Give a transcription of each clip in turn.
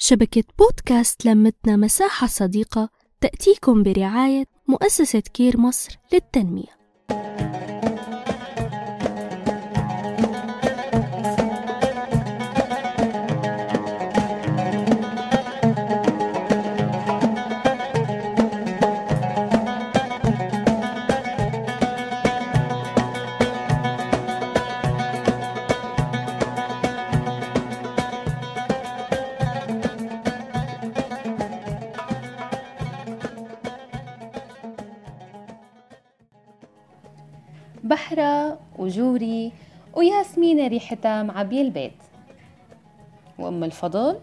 شبكة بودكاست لمتنا مساحة صديقة تأتيكم برعاية مؤسسة كير مصر للتنمية. بحرة وجوري وياسمينة ريحتها معبية البيت. وأم الفضل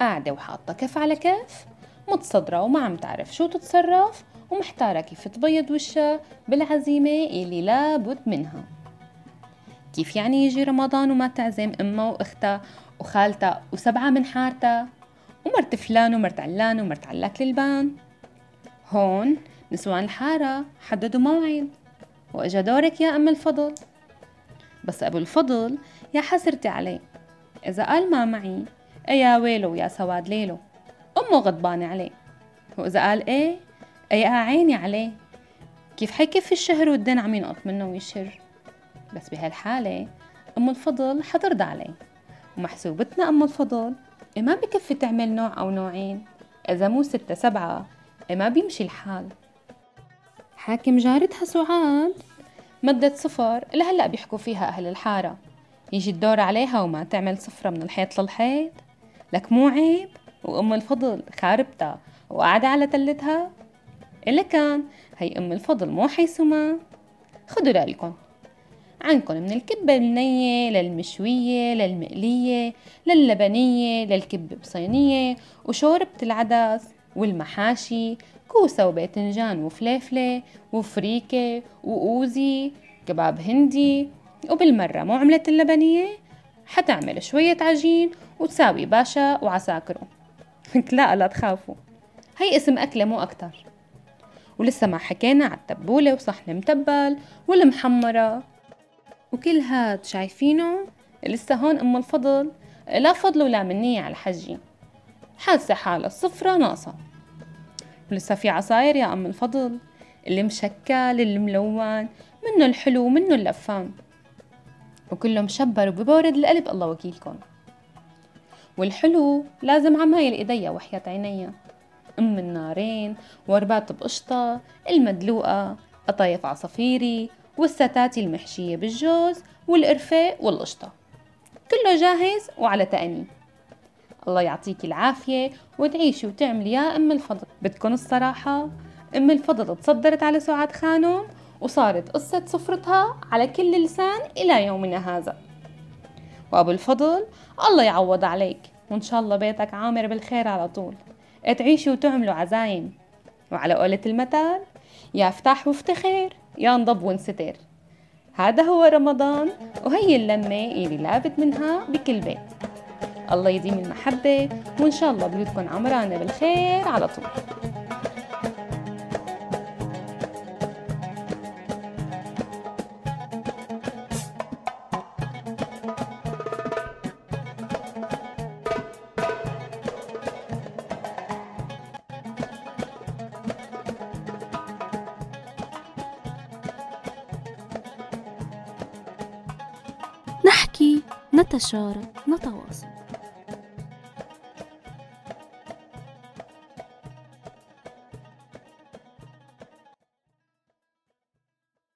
قاعدة وحاطة كف على كف متصدرة وما عم تعرف شو تتصرف ومحتارة كيف تبيض وشها بالعزيمة اللي لابد منها. كيف يعني يجي رمضان وما تعزم أمها وأختها وخالتها وسبعة من حارتها؟ ومرت فلان ومرت علان ومرت علاك للبان. هون نسوان الحارة حددوا موعد. وإجا دورك يا أم الفضل بس أبو الفضل يا حسرتي عليه إذا قال ما معي إيه يا ويلو يا سواد ليلو؟ أمه غضبانة عليه وإذا قال إيه يا عيني عليه كيف حيكفي الشهر والدين عم ينقط منه ويشر؟ بس بهالحالة أم الفضل حترضى عليه ومحسوبتنا أم الفضل إيه ما بكفي تعمل نوع أو نوعين. إذا مو ستة سبعة إيه ما بيمشي الحال. حاكم جارتها سعاد. مدت صفر لهلأ بيحكوا فيها أهل الحارة. يجي الدور عليها وما تعمل صفرة من الحيط للحيط. لك مو عيب وأم الفضل خاربتها وقاعدة على تلتها. إلا كان هي أم الفضل مو حيثما. خدوا بالكم عنكم من الكبة النية للمشوية للمقلية للبنية للكبة بصينية وشوربة العدس والمحاشي كوسة وباذنجان وفليفلة وفريكة وأوزي كباب هندي وبالمرة مو عملت اللبنية. حتعمل شوية عجين وتساوي باشا وعساكره. لا لا تخافوا. هي اسم أكلة مو أكتر. ولسه ما حكينا على التبولة وصحن متبل والمحمرة. وكل هاد شايفينه؟ لسه هون أم الفضل. لا فضل ولا منية على حجي. حاسة حالة الصفرة ناقصة. ولسه في عصاير يا أم الفضل. اللي مشكل اللي ملون منه الحلو ومنه اللفان وكله مشبر وببورد القلب الله وكيلكم. والحلو لازم عمايل ايديا وحياة عينيا. أم النارين وربات بقشطة المدلوقة قطايف عصافيري والستاتي المحشية بالجوز والقرفة والقشطة. كله جاهز وعلى تأني الله يعطيك العافية وتعيشي وتعملي يا أم الفضل. بدكن الصراحة. أم الفضل تصدرت على سعاد خانم وصارت قصة سفرتها على كل لسان إلى يومنا هذا. وأبو الفضل الله يعوض عليك وإن شاء الله بيتك عامر بالخير على طول. تعيشي وتعملوا عزايم. وعلى قولة المثل يا افتح وافتخر يا انضب وانستر هذا هو رمضان وهي اللمة اللي لابد منها بكل بيت. الله يديم المحبة وإن شاء الله بيوتكم عمرانة بالخير على طول. نحكي نتشارك نتواصل.